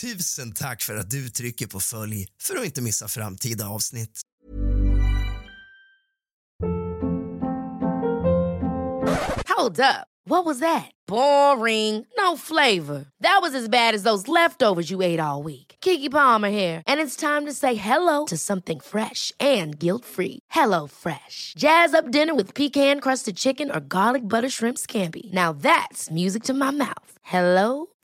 Tusen tack för att du trycker på följ för att inte missa framtida avsnitt. Hold up. What was that? Boring. No flavor. That was as bad as those leftovers you ate all week. Kiki Palmer here, and it's time to say hello to something fresh and guilt-free. Hello Fresh. Jazz up dinner with pecan-crusted chicken or garlic butter shrimp scampi. Now that's music to my mouth. Hello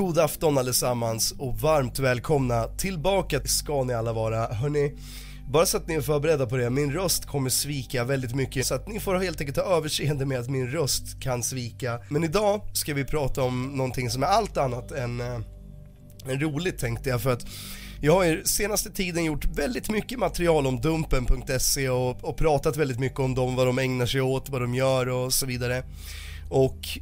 God afton allesammans och varmt välkomna tillbaka ska ni alla vara. Hörni, bara så att ni är förberedda på det, min röst kommer svika väldigt mycket så att ni får helt enkelt ta överseende med att min röst kan svika. Men idag ska vi prata om någonting som är allt annat än, äh, än roligt tänkte jag för att jag har ju senaste tiden gjort väldigt mycket material om Dumpen.se och, och pratat väldigt mycket om dem, vad de ägnar sig åt, vad de gör och så vidare. Och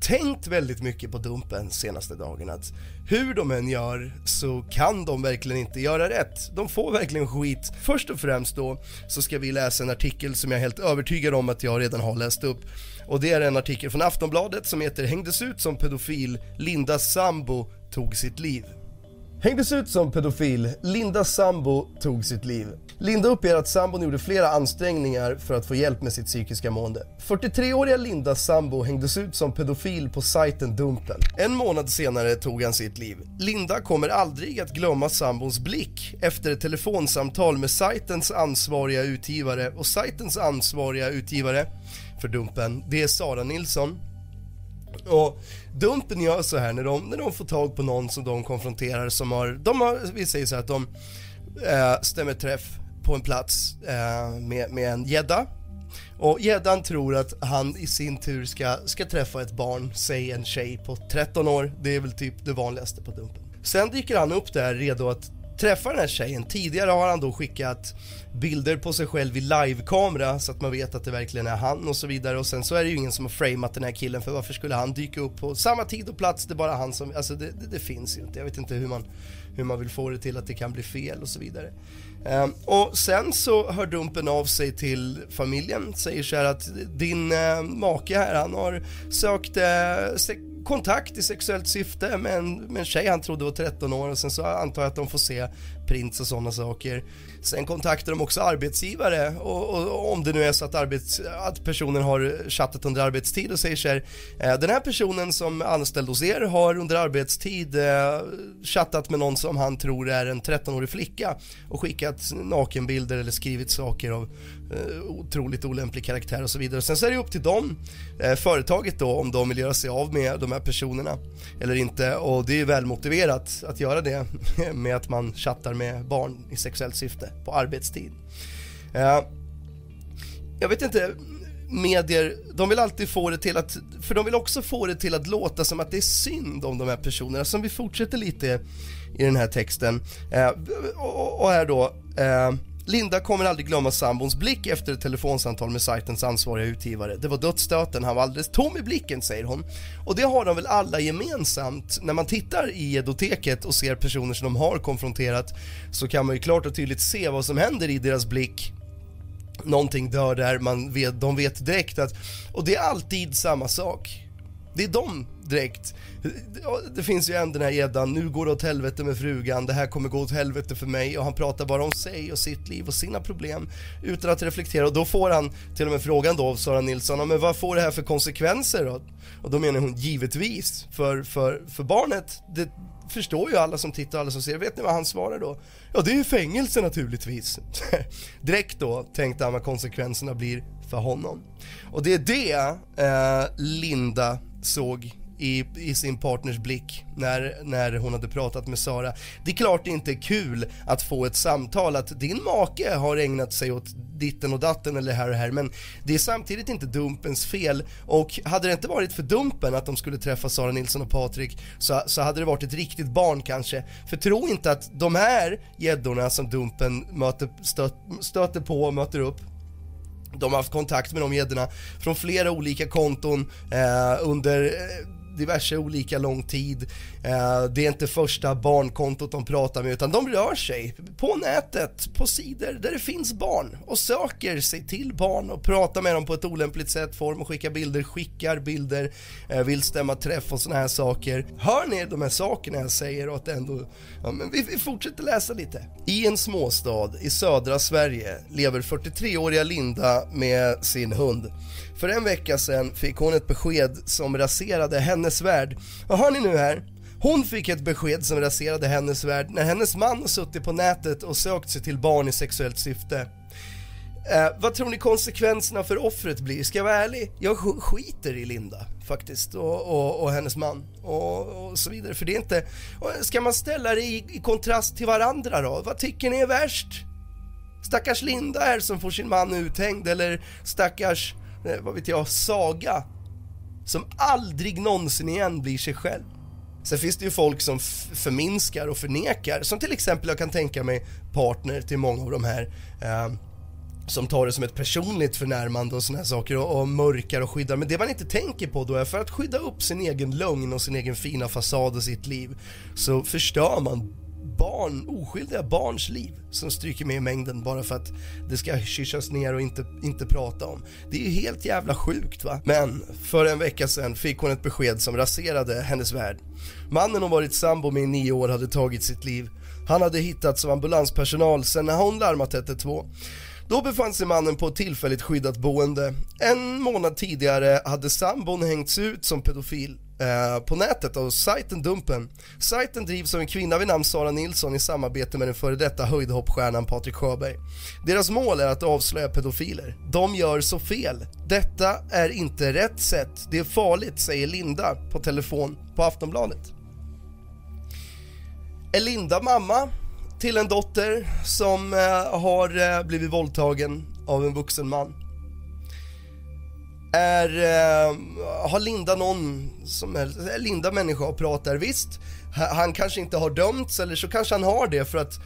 tänkt väldigt mycket på Dumpen senaste dagen att hur de än gör så kan de verkligen inte göra rätt. De får verkligen skit. Först och främst då så ska vi läsa en artikel som jag är helt övertygad om att jag redan har läst upp. Och det är en artikel från Aftonbladet som heter “Hängdes ut som pedofil, Lindas sambo tog sitt liv”. Hängdes ut som pedofil, Lindas sambo tog sitt liv. Linda uppger att sambon gjorde flera ansträngningar för att få hjälp med sitt psykiska mående. 43-åriga Lindas sambo hängdes ut som pedofil på sajten Dumpen. En månad senare tog han sitt liv. Linda kommer aldrig att glömma sambons blick efter ett telefonsamtal med sajtens ansvariga utgivare och sajtens ansvariga utgivare för Dumpen, det är Sara Nilsson och Dumpen gör så här när de, när de får tag på någon som de konfronterar som har, de har, vi säger så här att de eh, stämmer träff på en plats eh, med, med en gädda och gäddan tror att han i sin tur ska, ska träffa ett barn, säg en tjej på 13 år, det är väl typ det vanligaste på Dumpen. Sen dyker han upp där redo att träffa den här tjejen. Tidigare har han då skickat bilder på sig själv i livekamera så att man vet att det verkligen är han och så vidare och sen så är det ju ingen som har framat den här killen för varför skulle han dyka upp på samma tid och plats, det är bara han som, alltså det, det, det finns ju inte. Jag vet inte hur man, hur man vill få det till att det kan bli fel och så vidare. Um, och sen så hör Dumpen av sig till familjen, säger så här att din uh, make här, han har sökt uh, kontakt i sexuellt syfte med en, med en tjej han trodde var 13 år och sen så antar jag att de får se prints och sådana saker. Sen kontaktar de också arbetsgivare och, och, och, om det nu är så att, arbets, att personen har chattat under arbetstid och säger så här, eh, den här personen som är anställd hos er har under arbetstid eh, chattat med någon som han tror är en 13-årig flicka och skickat nakenbilder eller skrivit saker av Eh, otroligt olämplig karaktär och så vidare. Sen så är det upp till dem, eh, företaget då, om de vill göra sig av med de här personerna eller inte och det är välmotiverat att göra det med att man chattar med barn i sexuellt syfte på arbetstid. Eh, jag vet inte, medier, de vill alltid få det till att, för de vill också få det till att låta som att det är synd om de här personerna, som vi fortsätter lite i den här texten. Eh, och, och här då, eh, Linda kommer aldrig glömma sambons blick efter ett telefonsamtal med sajtens ansvariga utgivare. Det var dödsstöten, han var alldeles tom i blicken säger hon. Och det har de väl alla gemensamt. När man tittar i edoteket och ser personer som de har konfronterat så kan man ju klart och tydligt se vad som händer i deras blick. Någonting dör där, man vet, de vet direkt att... Och det är alltid samma sak. Det är de direkt. Det finns ju en den här gäddan, nu går det åt helvete med frugan, det här kommer gå åt helvete för mig och han pratar bara om sig och sitt liv och sina problem utan att reflektera och då får han till och med frågan då av Sara Nilsson, men vad får det här för konsekvenser då? Och då menar hon givetvis för, för, för barnet, det förstår ju alla som tittar och alla som ser, vet ni vad han svarar då? Ja det är ju fängelse naturligtvis. Direkt då tänkte han vad konsekvenserna blir för honom. Och det är det eh, Linda såg i, i, sin partners blick när, när hon hade pratat med Sara. Det är klart det inte är kul att få ett samtal att din make har ägnat sig åt ditten och datten eller här och här men det är samtidigt inte Dumpens fel och hade det inte varit för Dumpen att de skulle träffa Sara Nilsson och Patrik så, så hade det varit ett riktigt barn kanske. För tro inte att de här gäddorna som Dumpen möter, stöt, stöter på och möter upp de har haft kontakt med de gäddorna från flera olika konton eh, under eh, diverse olika lång tid. Eh, det är inte första barnkontot de pratar med utan de rör sig på nätet, på sidor där det finns barn och söker sig till barn och pratar med dem på ett olämpligt sätt, får dem att skicka bilder, skickar bilder, eh, vill stämma träff och sådana här saker. Hör ni de här sakerna jag säger och att ändå, ja, men vi, vi fortsätter läsa lite. I en småstad i södra Sverige lever 43-åriga Linda med sin hund. För en vecka sedan fick hon ett besked som raserade hennes värld. Vad hör ni nu här? Hon fick ett besked som raserade hennes värld när hennes man suttit på nätet och sökt sig till barn i sexuellt syfte. Eh, vad tror ni konsekvenserna för offret blir? Ska jag vara ärlig? Jag skiter i Linda faktiskt och, och, och hennes man och, och, så vidare. För det är inte... Ska man ställa det i, i kontrast till varandra då? Vad tycker ni är värst? Stackars Linda här som får sin man uthängd eller stackars Eh, vad vet jag, saga som aldrig någonsin igen blir sig själv. Sen finns det ju folk som förminskar och förnekar, som till exempel jag kan tänka mig partner till många av de här eh, som tar det som ett personligt förnärmande och såna här saker och, och mörkar och skyddar. Men det man inte tänker på då är för att skydda upp sin egen lögn och sin egen fina fasad och sitt liv så förstör man barn, oskyldiga barns liv som stryker med i mängden bara för att det ska kyssas ner och inte, inte prata om. Det är ju helt jävla sjukt va? Men för en vecka sedan fick hon ett besked som raserade hennes värld. Mannen hon varit sambo med i nio år hade tagit sitt liv. Han hade hittats av ambulanspersonal sen när hon larmat 112. Då befann sig mannen på ett tillfälligt skyddat boende. En månad tidigare hade sambon hängts ut som pedofil Eh, på nätet av sajten Dumpen. Sajten drivs av en kvinna vid namn Sara Nilsson i samarbete med den före detta höjdhoppstjärnan Patrik Sjöberg. Deras mål är att avslöja pedofiler. De gör så fel. Detta är inte rätt sätt. Det är farligt, säger Linda på telefon på Aftonbladet. Är Linda mamma till en dotter som eh, har eh, blivit våldtagen av en vuxen man? Är, eh, har Linda någon som helst, är Linda människa och pratar? Visst, han kanske inte har dömts eller så kanske han har det för att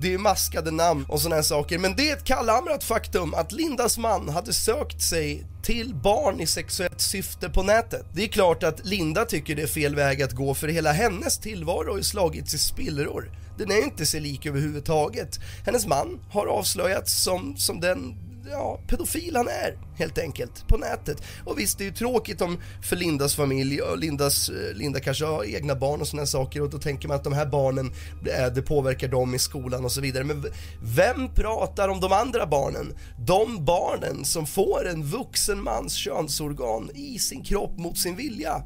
det är maskade namn och sådana här saker. Men det är ett kallhamrat faktum att Lindas man hade sökt sig till barn i sexuellt syfte på nätet. Det är klart att Linda tycker det är fel väg att gå för hela hennes tillvaro har ju slagits i spillror. Den är inte sig lik överhuvudtaget. Hennes man har avslöjats som, som den ja, pedofil han är helt enkelt på nätet. Och visst, det är ju tråkigt om för Lindas familj och Lindas, eh, Linda kanske har egna barn och sådana saker och då tänker man att de här barnen, eh, det påverkar dem i skolan och så vidare. Men vem pratar om de andra barnen? De barnen som får en vuxen mans könsorgan i sin kropp mot sin vilja.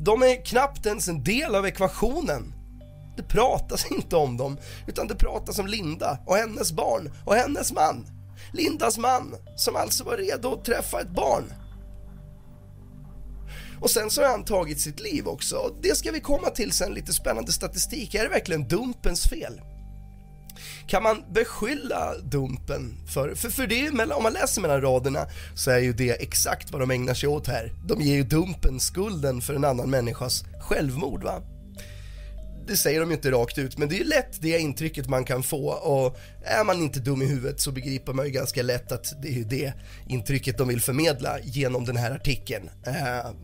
De är knappt ens en del av ekvationen. Det pratas inte om dem, utan det pratas om Linda och hennes barn och hennes man. Lindas man, som alltså var redo att träffa ett barn. Och sen så har han tagit sitt liv också. Det ska vi komma till sen, lite spännande statistik. Är det verkligen Dumpens fel? Kan man beskylla Dumpen för, för, för det är, om man läser mellan raderna så är ju det exakt vad de ägnar sig åt här. De ger ju Dumpen skulden för en annan människas självmord va det säger de ju inte rakt ut, men det är ju lätt det intrycket man kan få och är man inte dum i huvudet så begriper man ju ganska lätt att det är ju det intrycket de vill förmedla genom den här artikeln. Eh,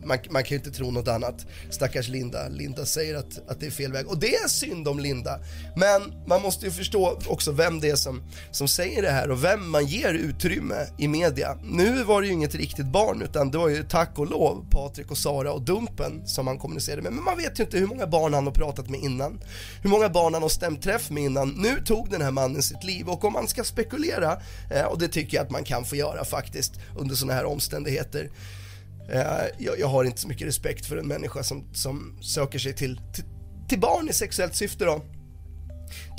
man, man, kan ju inte tro något annat. Stackars Linda, Linda säger att, att det är fel väg och det är synd om Linda. Men man måste ju förstå också vem det är som, som säger det här och vem man ger utrymme i media. Nu var det ju inget riktigt barn utan det var ju tack och lov Patrik och Sara och Dumpen som han kommunicerade med. Men man vet ju inte hur många barn han har pratat med innan, hur många barn han har stämt träff med innan. Nu tog den här mannen sitt liv och om man ska spekulera, eh, och det tycker jag att man kan få göra faktiskt under sådana här omständigheter. Eh, jag, jag, har inte så mycket respekt för en människa som, som söker sig till, till, till barn i sexuellt syfte då.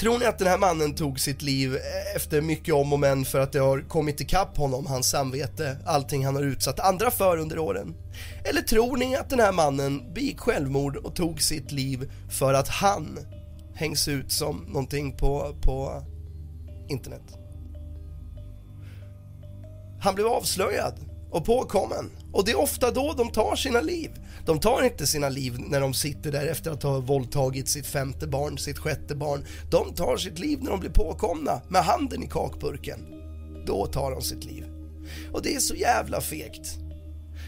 Tror ni att den här mannen tog sitt liv eh, efter mycket om och men för att det har kommit ikapp honom, hans samvete, allting han har utsatt andra för under åren? Eller tror ni att den här mannen begick självmord och tog sitt liv för att han hängs ut som någonting på, på internet? Han blev avslöjad och påkommen och det är ofta då de tar sina liv. De tar inte sina liv när de sitter där efter att ha våldtagit sitt femte barn, sitt sjätte barn. De tar sitt liv när de blir påkomna med handen i kakburken. Då tar de sitt liv. Och det är så jävla fegt.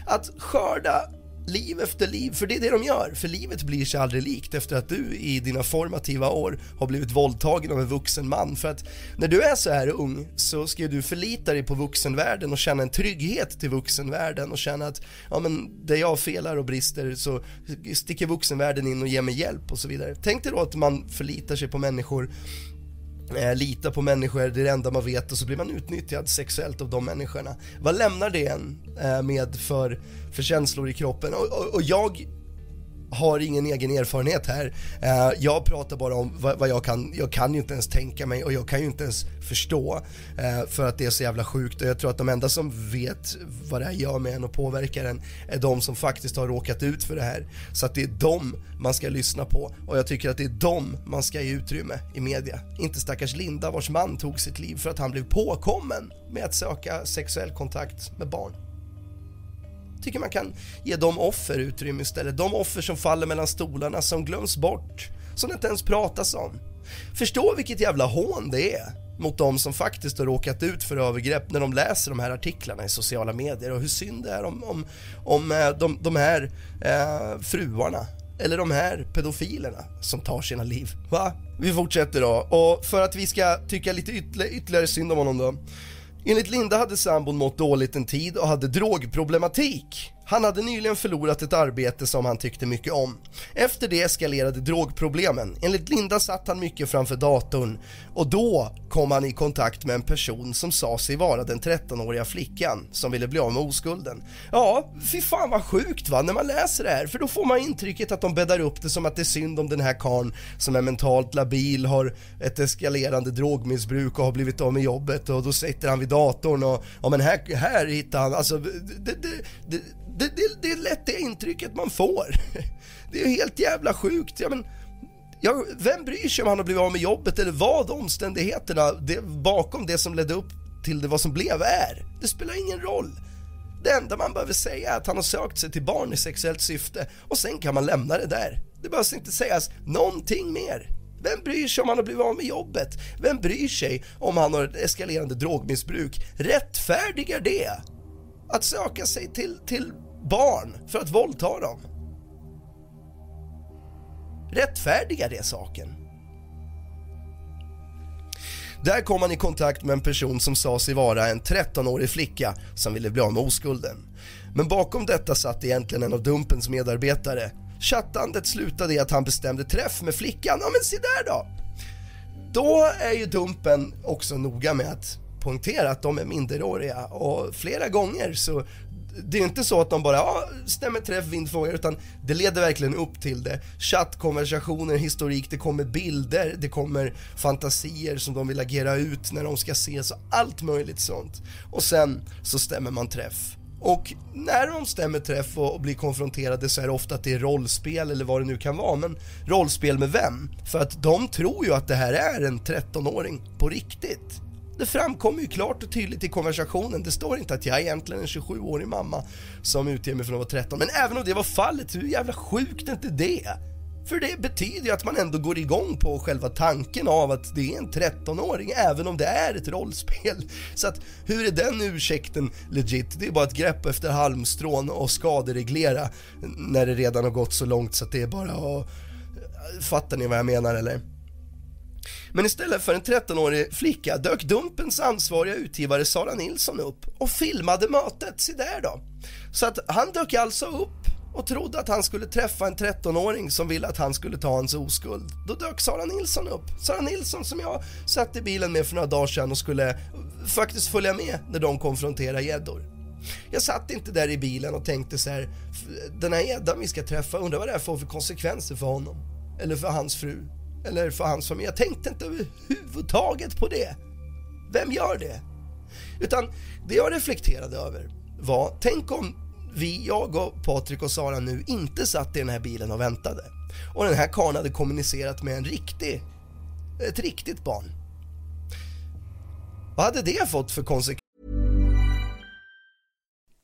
Att skörda liv efter liv, för det är det de gör. För livet blir sig aldrig likt efter att du i dina formativa år har blivit våldtagen av en vuxen man. För att när du är så här ung så ska du förlita dig på vuxenvärlden och känna en trygghet till vuxenvärlden och känna att ja men där jag felar och brister så sticker vuxenvärlden in och ger mig hjälp och så vidare. Tänk dig då att man förlitar sig på människor eh, lita på människor, det är det enda man vet och så blir man utnyttjad sexuellt av de människorna. Vad lämnar det en eh, med för, för känslor i kroppen? Och, och, och jag har ingen egen erfarenhet här. Uh, jag pratar bara om vad, vad, jag kan, jag kan ju inte ens tänka mig och jag kan ju inte ens förstå uh, för att det är så jävla sjukt och jag tror att de enda som vet vad det här gör med en och påverkar en är de som faktiskt har råkat ut för det här. Så att det är dem man ska lyssna på och jag tycker att det är dem man ska ge utrymme i media. Inte stackars Linda vars man tog sitt liv för att han blev påkommen med att söka sexuell kontakt med barn tycker man kan ge de offer utrymme istället. De offer som faller mellan stolarna, som glöms bort, som det inte ens pratas om. Förstå vilket jävla hån det är mot de som faktiskt har råkat ut för övergrepp när de läser de här artiklarna i sociala medier och hur synd det är om, om, om eh, de, de här eh, fruarna eller de här pedofilerna som tar sina liv. Va? Vi fortsätter då och för att vi ska tycka lite ytterligare synd om honom då Enligt Linda hade sambon mått dåligt en tid och hade drogproblematik. Han hade nyligen förlorat ett arbete som han tyckte mycket om. Efter det eskalerade drogproblemen. Enligt Linda satt han mycket framför datorn och då kom han i kontakt med en person som sa sig vara den 13-åriga flickan som ville bli av med oskulden. Ja, fy fan vad sjukt va, när man läser det här, för då får man intrycket att de bäddar upp det som att det är synd om den här karn som är mentalt labil, har ett eskalerande drogmissbruk och har blivit av med jobbet och då sitter han vid datorn och ja men här, här hittar han, alltså det, det, det, det, det, det är lätt det intrycket man får. Det är helt jävla sjukt. Ja, men, ja, vem bryr sig om han har blivit av med jobbet eller vad omständigheterna det, bakom det som ledde upp till det vad som blev är? Det spelar ingen roll. Det enda man behöver säga är att han har sökt sig till barn i sexuellt syfte och sen kan man lämna det där. Det behövs inte sägas någonting mer. Vem bryr sig om han har blivit av med jobbet? Vem bryr sig om han har ett eskalerande drogmissbruk? Rättfärdigar det att söka sig till, till barn för att våldta dem. Rättfärdiga det saken. Där kom han i kontakt med en person som sa sig vara en 13-årig flicka som ville bli av med oskulden. Men bakom detta satt egentligen en av Dumpens medarbetare. Chattandet slutade i att han bestämde träff med flickan. Ja men se där då! Då är ju Dumpen också noga med att poängtera att de är minderåriga och flera gånger så det är inte så att de bara ja, stämmer träff, vindfrågor utan det leder verkligen upp till det. Chattkonversationer, historik, det kommer bilder, det kommer fantasier som de vill agera ut när de ska ses och allt möjligt sånt. Och sen så stämmer man träff. Och när de stämmer träff och blir konfronterade så är det ofta att det är rollspel eller vad det nu kan vara. Men rollspel med vem? För att de tror ju att det här är en 13-åring på riktigt. Det framkommer ju klart och tydligt i konversationen. Det står inte att jag är egentligen en 27-årig mamma som utger mig för att vara 13. Men även om det var fallet, hur jävla sjukt är inte det? För det betyder ju att man ändå går igång på själva tanken av att det är en 13-åring även om det är ett rollspel. Så att hur är den ursäkten legit? Det är bara ett grepp efter halmstrån och skadereglera när det redan har gått så långt så att det är bara att... Fattar ni vad jag menar eller? Men istället för en 13-årig flicka dök Dumpens ansvariga utgivare Sara Nilsson upp och filmade mötet, se där då. Så att han dök alltså upp och trodde att han skulle träffa en 13-åring som ville att han skulle ta hans oskuld. Då dök Sara Nilsson upp. Sara Nilsson som jag satt i bilen med för några dagar sedan och skulle eh, faktiskt följa med när de konfronterade gäddor. Jag satt inte där i bilen och tänkte så här, den här gäddan vi ska träffa, undrar vad det här får för konsekvenser för honom. Eller för hans fru. Eller för han som Jag tänkte inte överhuvudtaget på det. Vem gör det? Utan det jag reflekterade över var, tänk om vi, jag och Patrik och Sara nu inte satt i den här bilen och väntade. Och den här karln hade kommunicerat med en riktig, ett riktigt barn. Vad hade det fått för konsekvenser?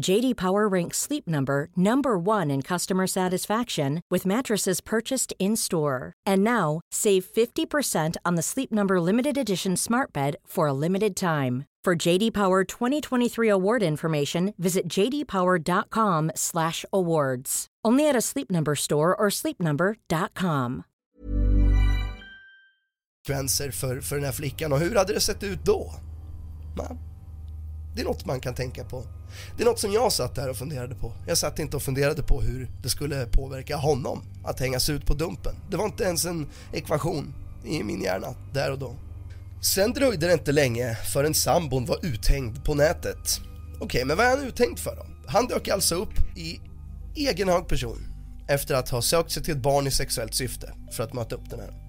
JD Power ranks Sleep Number number 1 in customer satisfaction with mattresses purchased in-store. And now, save 50% on the Sleep Number limited edition Smart Bed for a limited time. For JD Power 2023 award information, visit jdpower.com/awards. Only at a Sleep Number store or sleepnumber.com. konsekvenser för, för den här flickan och hur hade det sett ut då? Man, det är något man kan tänka på. Det är något som jag satt där och funderade på. Jag satt inte och funderade på hur det skulle påverka honom att hängas ut på Dumpen. Det var inte ens en ekvation i min hjärna där och då. Sen dröjde det inte länge förrän sambon var uthängd på nätet. Okej, men vad är han uthängd för då? Han dök alltså upp i egen hög person efter att ha sökt sig till ett barn i sexuellt syfte för att möta upp den här.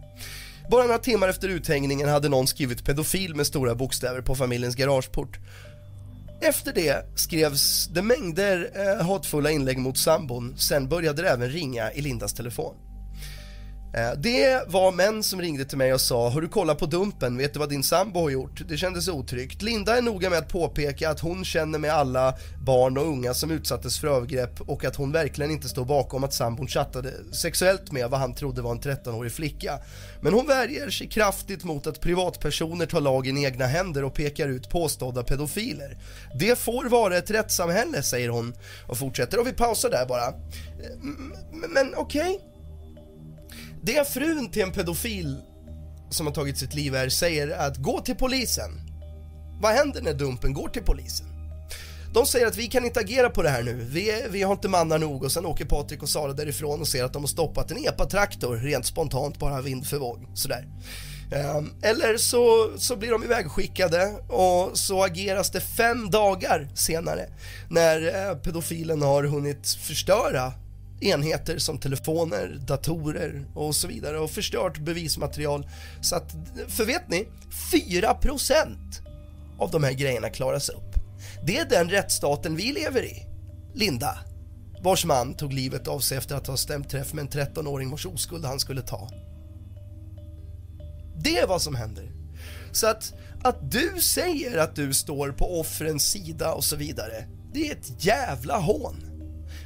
Bara några timmar efter uthängningen hade någon skrivit pedofil med stora bokstäver på familjens garageport. Efter det skrevs det mängder eh, hatfulla inlägg mot sambon, sen började det även ringa i Lindas telefon. Eh, det var män som ringde till mig och sa “Har du kollat på Dumpen? Vet du vad din sambo har gjort?” Det kändes otryggt. Linda är noga med att påpeka att hon känner med alla barn och unga som utsattes för övergrepp och att hon verkligen inte står bakom att sambon chattade sexuellt med vad han trodde var en 13-årig flicka. Men hon värjer sig kraftigt mot att privatpersoner tar lagen i egna händer och pekar ut påstådda pedofiler. Det får vara ett rättssamhälle, säger hon och fortsätter. Och vi pausar där bara. Eh, men okej? Okay. Det frun till en pedofil som har tagit sitt liv här säger att gå till polisen. Vad händer när Dumpen går till polisen? De säger att vi kan inte agera på det här nu, vi, vi har inte mannar nog och sen åker Patrik och Sara därifrån och ser att de har stoppat en epatraktor rent spontant bara vind för våg. Sådär. Ehm, eller så, så blir de ivägskickade och så ageras det fem dagar senare när eh, pedofilen har hunnit förstöra enheter som telefoner, datorer och så vidare och förstört bevismaterial. Så att, för vet ni, 4% av de här grejerna klaras upp. Det är den rättsstaten vi lever i. Linda, vars man tog livet av sig efter att ha stämt träff med en 13-åring vars oskuld han skulle ta. Det är vad som händer. Så att, att du säger att du står på offrens sida och så vidare, det är ett jävla hån.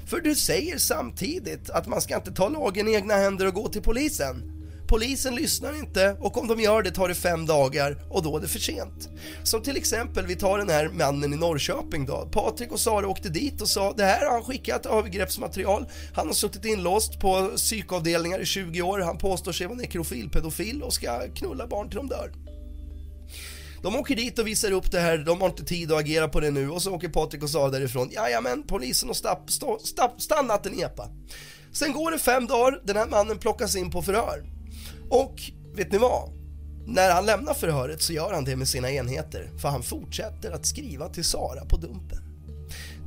För du säger samtidigt att man ska inte ta lagen i egna händer och gå till polisen. Polisen lyssnar inte och om de gör det tar det fem dagar och då är det för sent. Som till exempel, vi tar den här mannen i Norrköping då. Patrik och Sara åkte dit och sa det här har han skickat övergreppsmaterial. Han har suttit inlåst på psykavdelningar i 20 år. Han påstår sig vara nekrofil, pedofil och ska knulla barn till de dör. De åker dit och visar upp det här, de har inte tid att agera på det nu och så åker Patrik och Sara därifrån. Jajamän, polisen och stapp, stå, stapp, stannat en epa. Sen går det fem dagar, den här mannen plockas in på förhör. Och vet ni vad? När han lämnar förhöret så gör han det med sina enheter för han fortsätter att skriva till Sara på Dumpen.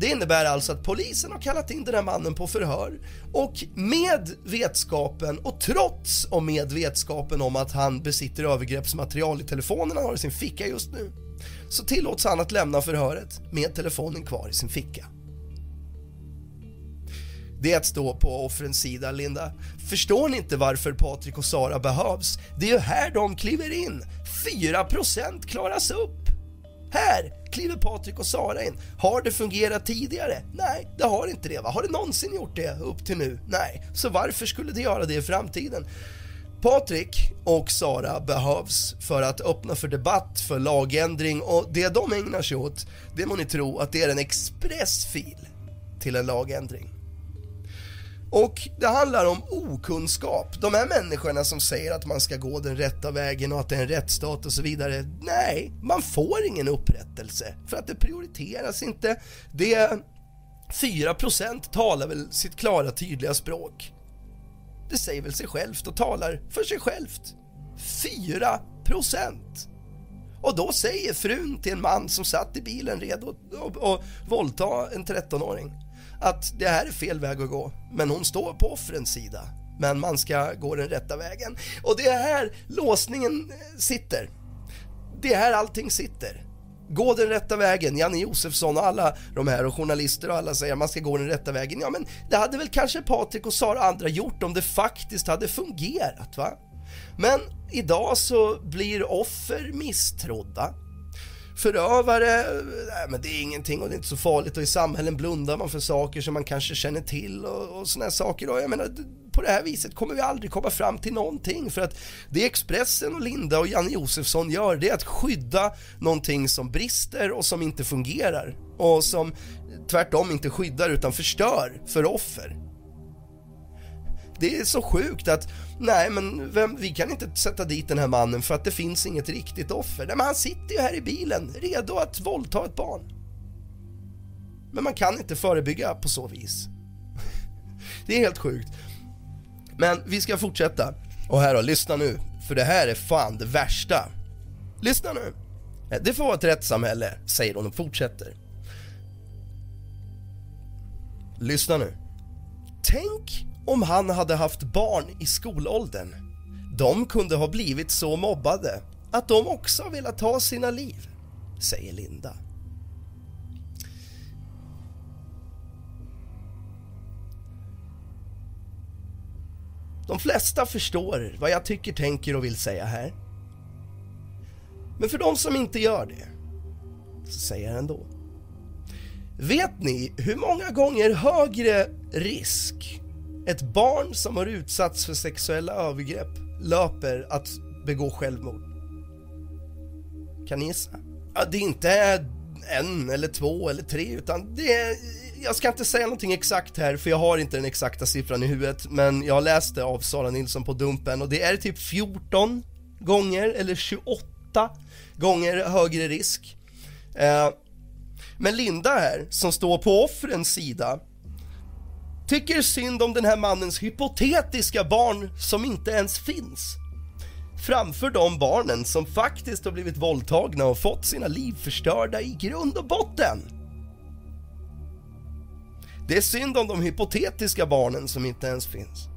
Det innebär alltså att polisen har kallat in den här mannen på förhör och med vetskapen och trots och med vetskapen om att han besitter övergreppsmaterial i telefonen han har i sin ficka just nu så tillåts han att lämna förhöret med telefonen kvar i sin ficka. Det är att stå på offrens sida, Linda. Förstår ni inte varför Patrik och Sara behövs? Det är ju här de kliver in. 4% klaras upp. Här kliver Patrik och Sara in. Har det fungerat tidigare? Nej, det har inte det. Va? Har det någonsin gjort det upp till nu? Nej, så varför skulle det göra det i framtiden? Patrik och Sara behövs för att öppna för debatt, för lagändring och det de ägnar sig åt, det må ni tro att det är en expressfil till en lagändring. Och det handlar om okunskap. De här människorna som säger att man ska gå den rätta vägen och att det är en rättsstat och så vidare. Nej, man får ingen upprättelse för att det prioriteras inte. Det 4% talar väl sitt klara tydliga språk. Det säger väl sig självt och talar för sig självt. 4%! Och då säger frun till en man som satt i bilen redo att våldta en 13-åring att det här är fel väg att gå. Men hon står på offrens sida. Men man ska gå den rätta vägen. Och det är här låsningen eh, sitter. Det är här allting sitter. Gå den rätta vägen, Janne Josefsson och alla de här och journalister och alla säger att man ska gå den rätta vägen. Ja men det hade väl kanske Patrik och Sara och andra gjort om det faktiskt hade fungerat va? Men idag så blir offer misstrodda förövare, nej, men det är ingenting och det är inte så farligt. Och i samhällen blundar man för saker som man kanske känner till och, och såna här saker och jag menar på det här viset kommer vi aldrig komma fram till någonting. För att det Expressen och Linda och Janne Josefsson gör det är att skydda någonting som brister och som inte fungerar. Och som tvärtom inte skyddar utan förstör för offer. Det är så sjukt att nej men vem, vi kan inte sätta dit den här mannen för att det finns inget riktigt offer. Nej men han sitter ju här i bilen redo att våldta ett barn. Men man kan inte förebygga på så vis. Det är helt sjukt. Men vi ska fortsätta. Och här då, lyssna nu. För det här är fan det värsta. Lyssna nu. Det får vara ett rättssamhälle, säger hon och fortsätter. Lyssna nu. Tänk om han hade haft barn i skolåldern. De kunde ha blivit så mobbade att de också velat ta sina liv, säger Linda. De flesta förstår vad jag tycker, tänker och vill säga här. Men för de som inte gör det, så säger jag ändå. Vet ni hur många gånger högre risk ett barn som har utsatts för sexuella övergrepp löper att begå självmord? Kan ni gissa? Ja, det är inte en eller två eller tre utan det är, jag ska inte säga någonting exakt här för jag har inte den exakta siffran i huvudet men jag läste av Sara Nilsson på Dumpen och det är typ 14 gånger eller 28 gånger högre risk. Eh, men Linda här, som står på offrens sida, tycker synd om den här mannens hypotetiska barn som inte ens finns. framför de barnen som faktiskt har blivit våldtagna och fått sina liv förstörda i grund och botten. Det är synd om de hypotetiska barnen som inte ens finns.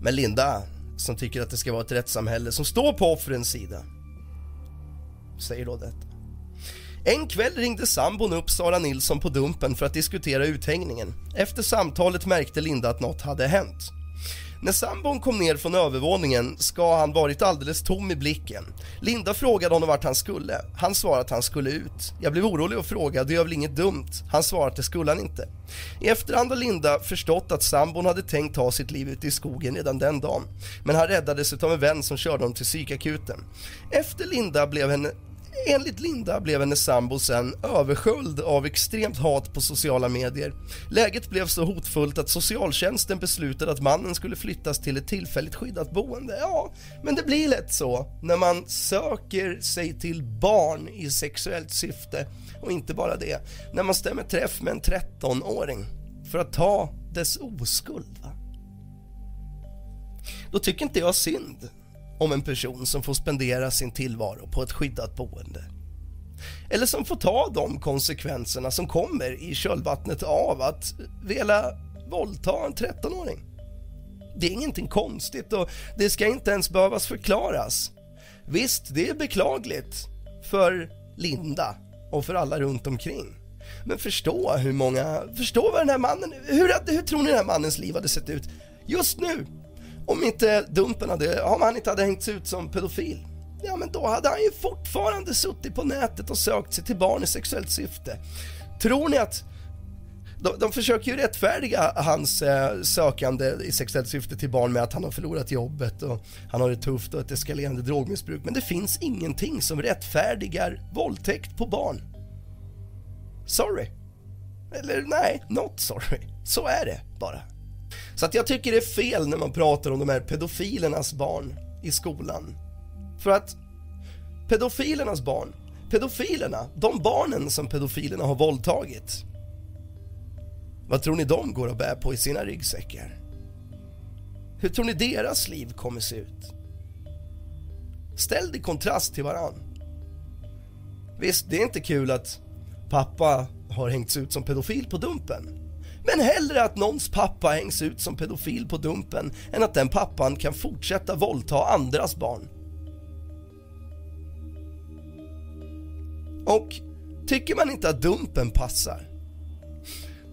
Men Linda, som tycker att det ska vara ett rättssamhälle som står på offrens sida, säger då detta. En kväll ringde sambon upp Sara Nilsson på Dumpen för att diskutera uthängningen. Efter samtalet märkte Linda att något hade hänt. När sambon kom ner från övervåningen ska han varit alldeles tom i blicken. Linda frågade honom vart han skulle. Han svarade att han skulle ut. Jag blev orolig och frågade, det gör väl inget dumt? Han svarade att det skulle han inte. I efterhand har Linda förstått att sambon hade tänkt ta sitt liv ute i skogen redan den dagen. Men han räddades av en vän som körde honom till psykakuten. Efter Linda blev henne Enligt Linda blev hennes sambo sen översköljd av extremt hat på sociala medier. Läget blev så hotfullt att socialtjänsten beslutade att mannen skulle flyttas till ett tillfälligt skyddat boende. Ja, men det blir lätt så när man söker sig till barn i sexuellt syfte och inte bara det, när man stämmer träff med en 13-åring för att ta dess oskuld. Va? Då tycker inte jag synd om en person som får spendera sin tillvaro på ett skyddat boende. Eller som får ta de konsekvenserna som kommer i kölvattnet av att vilja våldta en 13-åring. Det är ingenting konstigt och det ska inte ens behövas förklaras. Visst, det är beklagligt för Linda och för alla runt omkring. Men förstå hur många, förstå vad den här mannen, hur, hur tror ni den här mannens liv hade sett ut just nu om inte Dumpen hade, om han inte hade hängts ut som pedofil, ja men då hade han ju fortfarande suttit på nätet och sökt sig till barn i sexuellt syfte. Tror ni att de, de försöker ju rättfärdiga hans eh, sökande i sexuellt syfte till barn med att han har förlorat jobbet och han har det tufft och ett eskalerande drogmissbruk. Men det finns ingenting som rättfärdigar våldtäkt på barn. Sorry. Eller nej, not sorry. Så är det bara. Så att jag tycker det är fel när man pratar om de här pedofilernas barn i skolan. För att pedofilernas barn, pedofilerna, de barnen som pedofilerna har våldtagit. Vad tror ni de går och bär på i sina ryggsäckar? Hur tror ni deras liv kommer se ut? Ställ det i kontrast till varann. Visst, det är inte kul att pappa har hängts ut som pedofil på Dumpen. Men hellre att någons pappa hängs ut som pedofil på Dumpen än att den pappan kan fortsätta våldta andras barn. Och tycker man inte att Dumpen passar,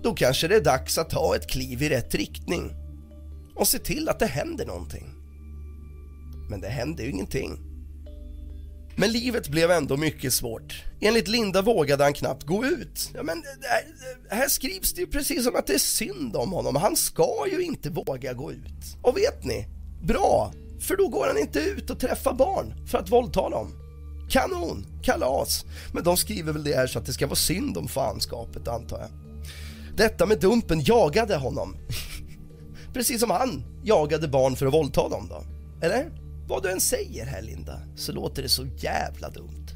då kanske det är dags att ta ett kliv i rätt riktning och se till att det händer någonting. Men det händer ju ingenting. Men livet blev ändå mycket svårt. Enligt Linda vågade han knappt gå ut. Ja, men här, här skrivs det ju precis som att det är synd om honom. Han ska ju inte våga gå ut. Och vet ni? Bra, för då går han inte ut och träffar barn för att våldta dem. Kanon, kalas. Men de skriver väl det här så att det ska vara synd om fanskapet antar jag. Detta med Dumpen jagade honom. Precis som han jagade barn för att våldta dem då. Eller? Vad du än säger här Linda, så låter det så jävla dumt.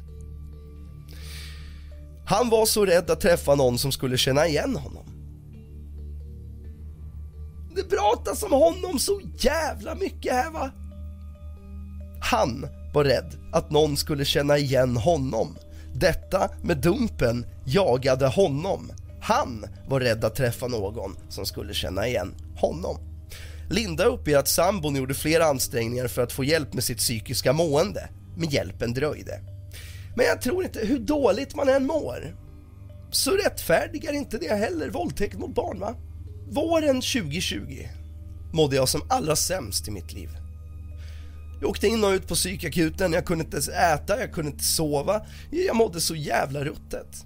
Han var så rädd att träffa någon som skulle känna igen honom. Det pratas om honom så jävla mycket här va? Han var rädd att någon skulle känna igen honom. Detta med Dumpen jagade honom. Han var rädd att träffa någon som skulle känna igen honom. Linda uppger att sambon gjorde flera ansträngningar för att få hjälp med sitt psykiska mående, men hjälpen dröjde. Men jag tror inte, hur dåligt man än mår, så rättfärdigar inte det heller våldtäkt mot barn va? Våren 2020 mådde jag som allra sämst i mitt liv. Jag åkte in och ut på psykakuten, jag kunde inte ens äta, jag kunde inte sova. Jag mådde så jävla ruttet.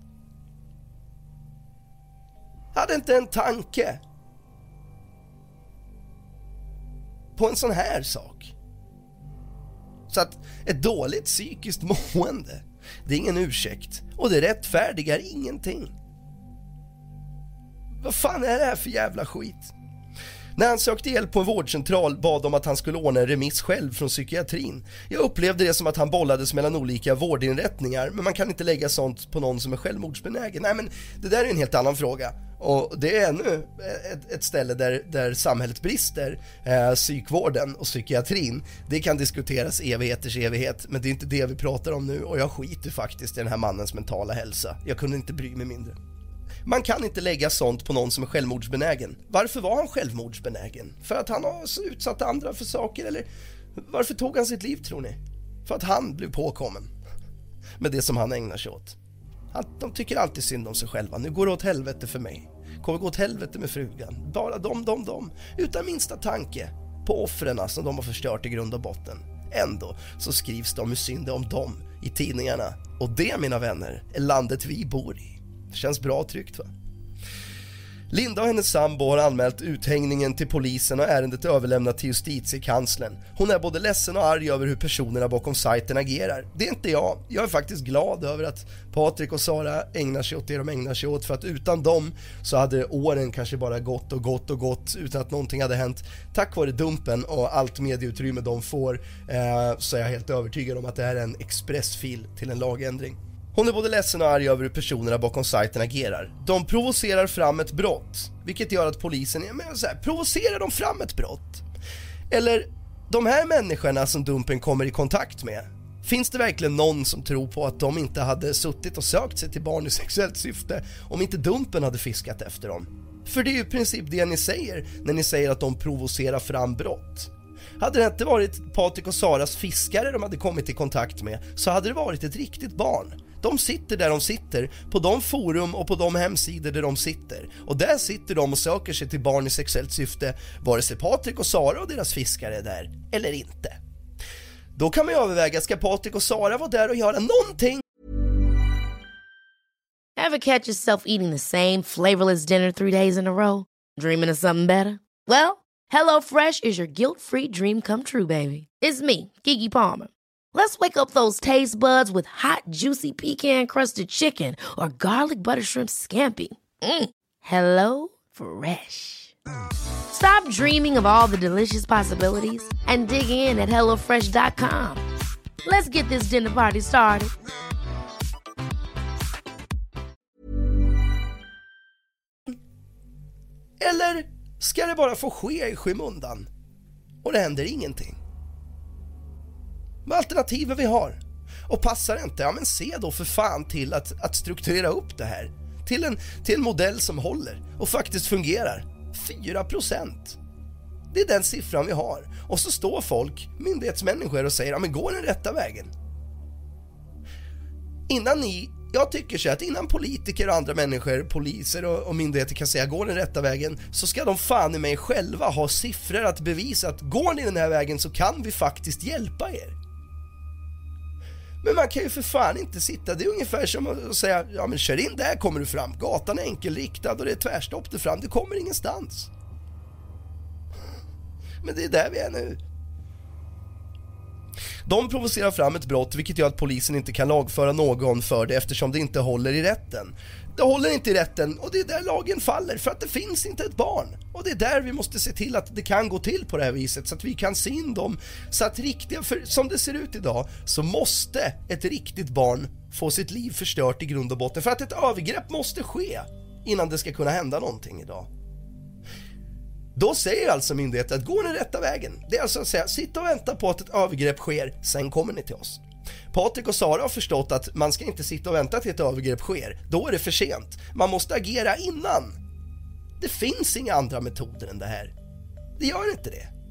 Jag hade inte en tanke på en sån här sak. Så att ett dåligt psykiskt mående, det är ingen ursäkt och det rättfärdigar ingenting. Vad fan är det här för jävla skit? När han sökte hjälp på en vårdcentral bad de att han skulle ordna en remiss själv från psykiatrin. Jag upplevde det som att han bollades mellan olika vårdinrättningar, men man kan inte lägga sånt på någon som är självmordsbenägen. Nej men det där är en helt annan fråga. Och det är ännu ett, ett ställe där, där samhället brister, eh, psykvården och psykiatrin. Det kan diskuteras evigheters evighet, men det är inte det vi pratar om nu och jag skiter faktiskt i den här mannens mentala hälsa. Jag kunde inte bry mig mindre. Man kan inte lägga sånt på någon som är självmordsbenägen. Varför var han självmordsbenägen? För att han har utsatt andra för saker eller varför tog han sitt liv tror ni? För att han blev påkommen med det som han ägnar sig åt. de tycker alltid synd om sig själva. Nu går det åt helvete för mig. Kommer gå åt helvete med frugan. Bara de, de, de. Utan minsta tanke på offren alltså, som de har förstört i grund och botten. Ändå så skrivs de hur synd det om dem i tidningarna. Och det mina vänner är landet vi bor i. Det känns bra tryggt va? Linda och hennes sambo har anmält uthängningen till polisen och ärendet är överlämnat till justitiekanslern. Hon är både ledsen och arg över hur personerna bakom sajten agerar. Det är inte jag. Jag är faktiskt glad över att Patrik och Sara ägnar sig åt det de ägnar sig åt för att utan dem så hade åren kanske bara gått och gått och gått utan att någonting hade hänt. Tack vare Dumpen och allt medieutrymme de får eh, så är jag helt övertygad om att det här är en expressfil till en lagändring. Hon är både ledsen och arg över hur personerna bakom sajten agerar. De provocerar fram ett brott, vilket gör att polisen, men så här, provocerar de fram ett brott? Eller, de här människorna som Dumpen kommer i kontakt med, finns det verkligen någon som tror på att de inte hade suttit och sökt sig till barn i sexuellt syfte om inte Dumpen hade fiskat efter dem? För det är ju i princip det ni säger när ni säger att de provocerar fram brott. Hade det inte varit Patrik och Saras fiskare de hade kommit i kontakt med så hade det varit ett riktigt barn. De sitter där de sitter, på de forum och på de hemsidor där de sitter. Och där sitter de och söker sig till barn i sexuellt syfte, vare sig Patrik och Sara och deras fiskare är där, eller inte. Då kan man ju överväga, ska Patrik och Sara vara där och göra någonting? Have catch yourself eating the same flavorless dinner three days in a row? Dreaming of something better? Well, hello fresh is your guilt free dream come true baby. It's me, Gigi Palmer. Let's wake up those taste buds with hot, juicy pecan crusted chicken or garlic butter shrimp scampi. Mm. Hello Fresh. Stop dreaming of all the delicious possibilities and dig in at HelloFresh.com. Let's get this dinner party started. Eller ska det bara få ske i skymundan? Och det händer ingenting? Vad alternativen vi har. Och passar det inte, ja men se då för fan till att, att strukturera upp det här till en, till en modell som håller och faktiskt fungerar. 4% Det är den siffran vi har. Och så står folk, myndighetsmänniskor och säger, ja men gå den rätta vägen? Innan ni, jag tycker så att innan politiker och andra människor, poliser och, och myndigheter kan säga går den rätta vägen så ska de fan i mig själva ha siffror att bevisa att går ni den här vägen så kan vi faktiskt hjälpa er. Men man kan ju för fan inte sitta, det är ungefär som att säga, ja men kör in där kommer du fram, gatan är enkelriktad och det är tvärstopp där fram, du kommer ingenstans. Men det är där vi är nu. De provocerar fram ett brott vilket gör att polisen inte kan lagföra någon för det eftersom det inte håller i rätten. Det håller inte i rätten och det är där lagen faller för att det finns inte ett barn. Och det är där vi måste se till att det kan gå till på det här viset så att vi kan se in dem. Så att riktiga, för som det ser ut idag så måste ett riktigt barn få sitt liv förstört i grund och botten för att ett övergrepp måste ske innan det ska kunna hända någonting idag. Då säger alltså myndigheten att “gå den rätta vägen. Det är alltså att säga sitta och vänta på att ett övergrepp sker, sen kommer ni till oss. Patrik och Sara har förstått att man ska inte sitta och vänta till ett övergrepp sker. Då är det för sent. Man måste agera innan. Det finns inga andra metoder än det här. Det gör inte det.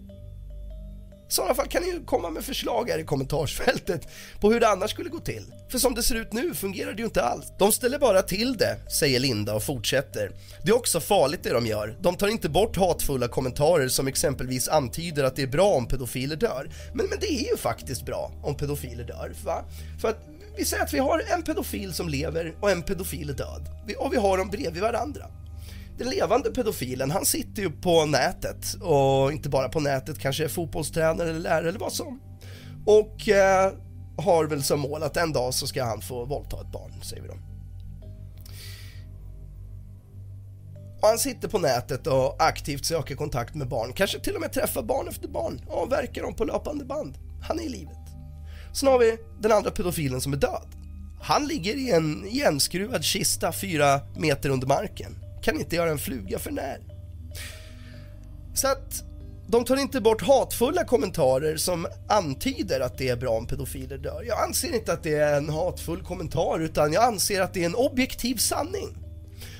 I sådana fall kan ni ju komma med förslag här i kommentarsfältet på hur det annars skulle gå till. För som det ser ut nu fungerar det ju inte alls. De ställer bara till det, säger Linda och fortsätter. Det är också farligt det de gör. De tar inte bort hatfulla kommentarer som exempelvis antyder att det är bra om pedofiler dör. Men, men det är ju faktiskt bra om pedofiler dör, va? För att vi säger att vi har en pedofil som lever och en pedofil är död. och vi har dem bredvid varandra den levande pedofilen, han sitter ju på nätet och inte bara på nätet, kanske är fotbollstränare eller lärare eller vad som. Och eh, har väl som mål att en dag så ska han få våldta ett barn, säger vi då. Och han sitter på nätet och aktivt söker kontakt med barn, kanske till och med träffar barn efter barn och verkar dem på löpande band. Han är i livet. Sen har vi den andra pedofilen som är död. Han ligger i en igenskruvad kista fyra meter under marken kan inte göra en fluga för när. Så att de tar inte bort hatfulla kommentarer som antyder att det är bra om pedofiler dör. Jag anser inte att det är en hatfull kommentar utan jag anser att det är en objektiv sanning.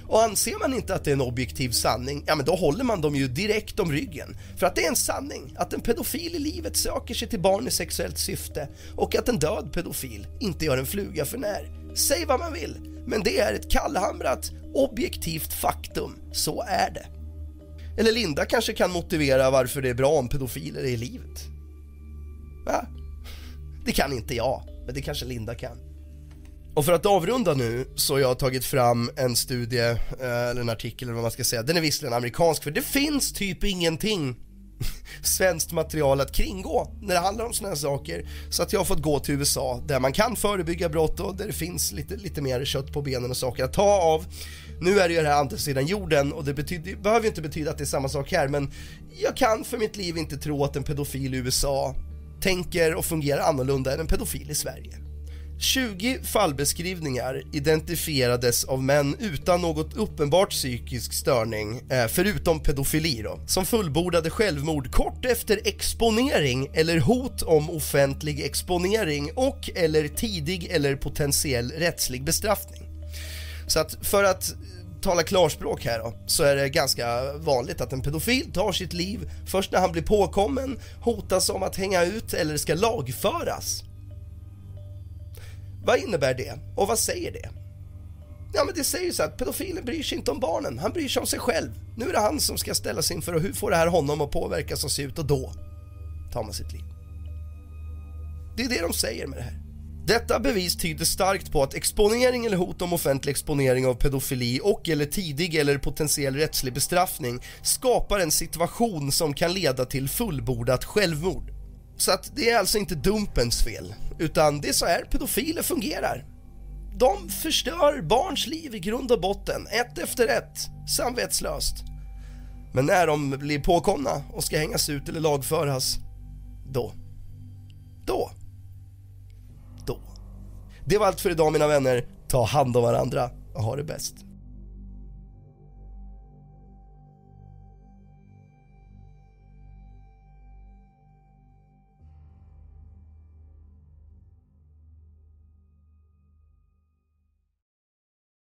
Och anser man inte att det är en objektiv sanning, ja men då håller man dem ju direkt om ryggen. För att det är en sanning att en pedofil i livet söker sig till barn i sexuellt syfte och att en död pedofil inte gör en fluga för när. Säg vad man vill, men det är ett kallhamrat, objektivt faktum. Så är det. Eller Linda kanske kan motivera varför det är bra om pedofiler är i livet. Va? Det kan inte jag, men det kanske Linda kan. Och för att avrunda nu så har jag tagit fram en studie, eh, eller en artikel eller vad man ska säga. Den är visserligen amerikansk för det finns typ ingenting svenskt material att kringgå när det handlar om sådana här saker. Så att jag har fått gå till USA där man kan förebygga brott och där det finns lite, lite mer kött på benen och saker att ta av. Nu är det ju det här andra sidan jorden och det betyder, behöver ju inte betyda att det är samma sak här men jag kan för mitt liv inte tro att en pedofil i USA tänker och fungerar annorlunda än en pedofil i Sverige. 20 fallbeskrivningar identifierades av män utan något uppenbart psykisk störning, eh, förutom pedofili då, som fullbordade självmord kort efter exponering eller hot om offentlig exponering och eller tidig eller potentiell rättslig bestraffning. Så att för att tala klarspråk här då, så är det ganska vanligt att en pedofil tar sitt liv först när han blir påkommen, hotas om att hänga ut eller ska lagföras. Vad innebär det och vad säger det? Ja men det säger så att pedofilen bryr sig inte om barnen, han bryr sig om sig själv. Nu är det han som ska ställas inför och hur får det här honom att påverkas och se ut och då tar man sitt liv. Det är det de säger med det här. Detta bevis tyder starkt på att exponering eller hot om offentlig exponering av pedofili och eller tidig eller potentiell rättslig bestraffning skapar en situation som kan leda till fullbordat självmord. Så att det är alltså inte dumpens fel, utan det är så här pedofiler fungerar. De förstör barns liv i grund och botten, ett efter ett, samvetslöst. Men när de blir påkomna och ska hängas ut eller lagföras, då, då, då. Det var allt för idag mina vänner. Ta hand om varandra och ha det bäst.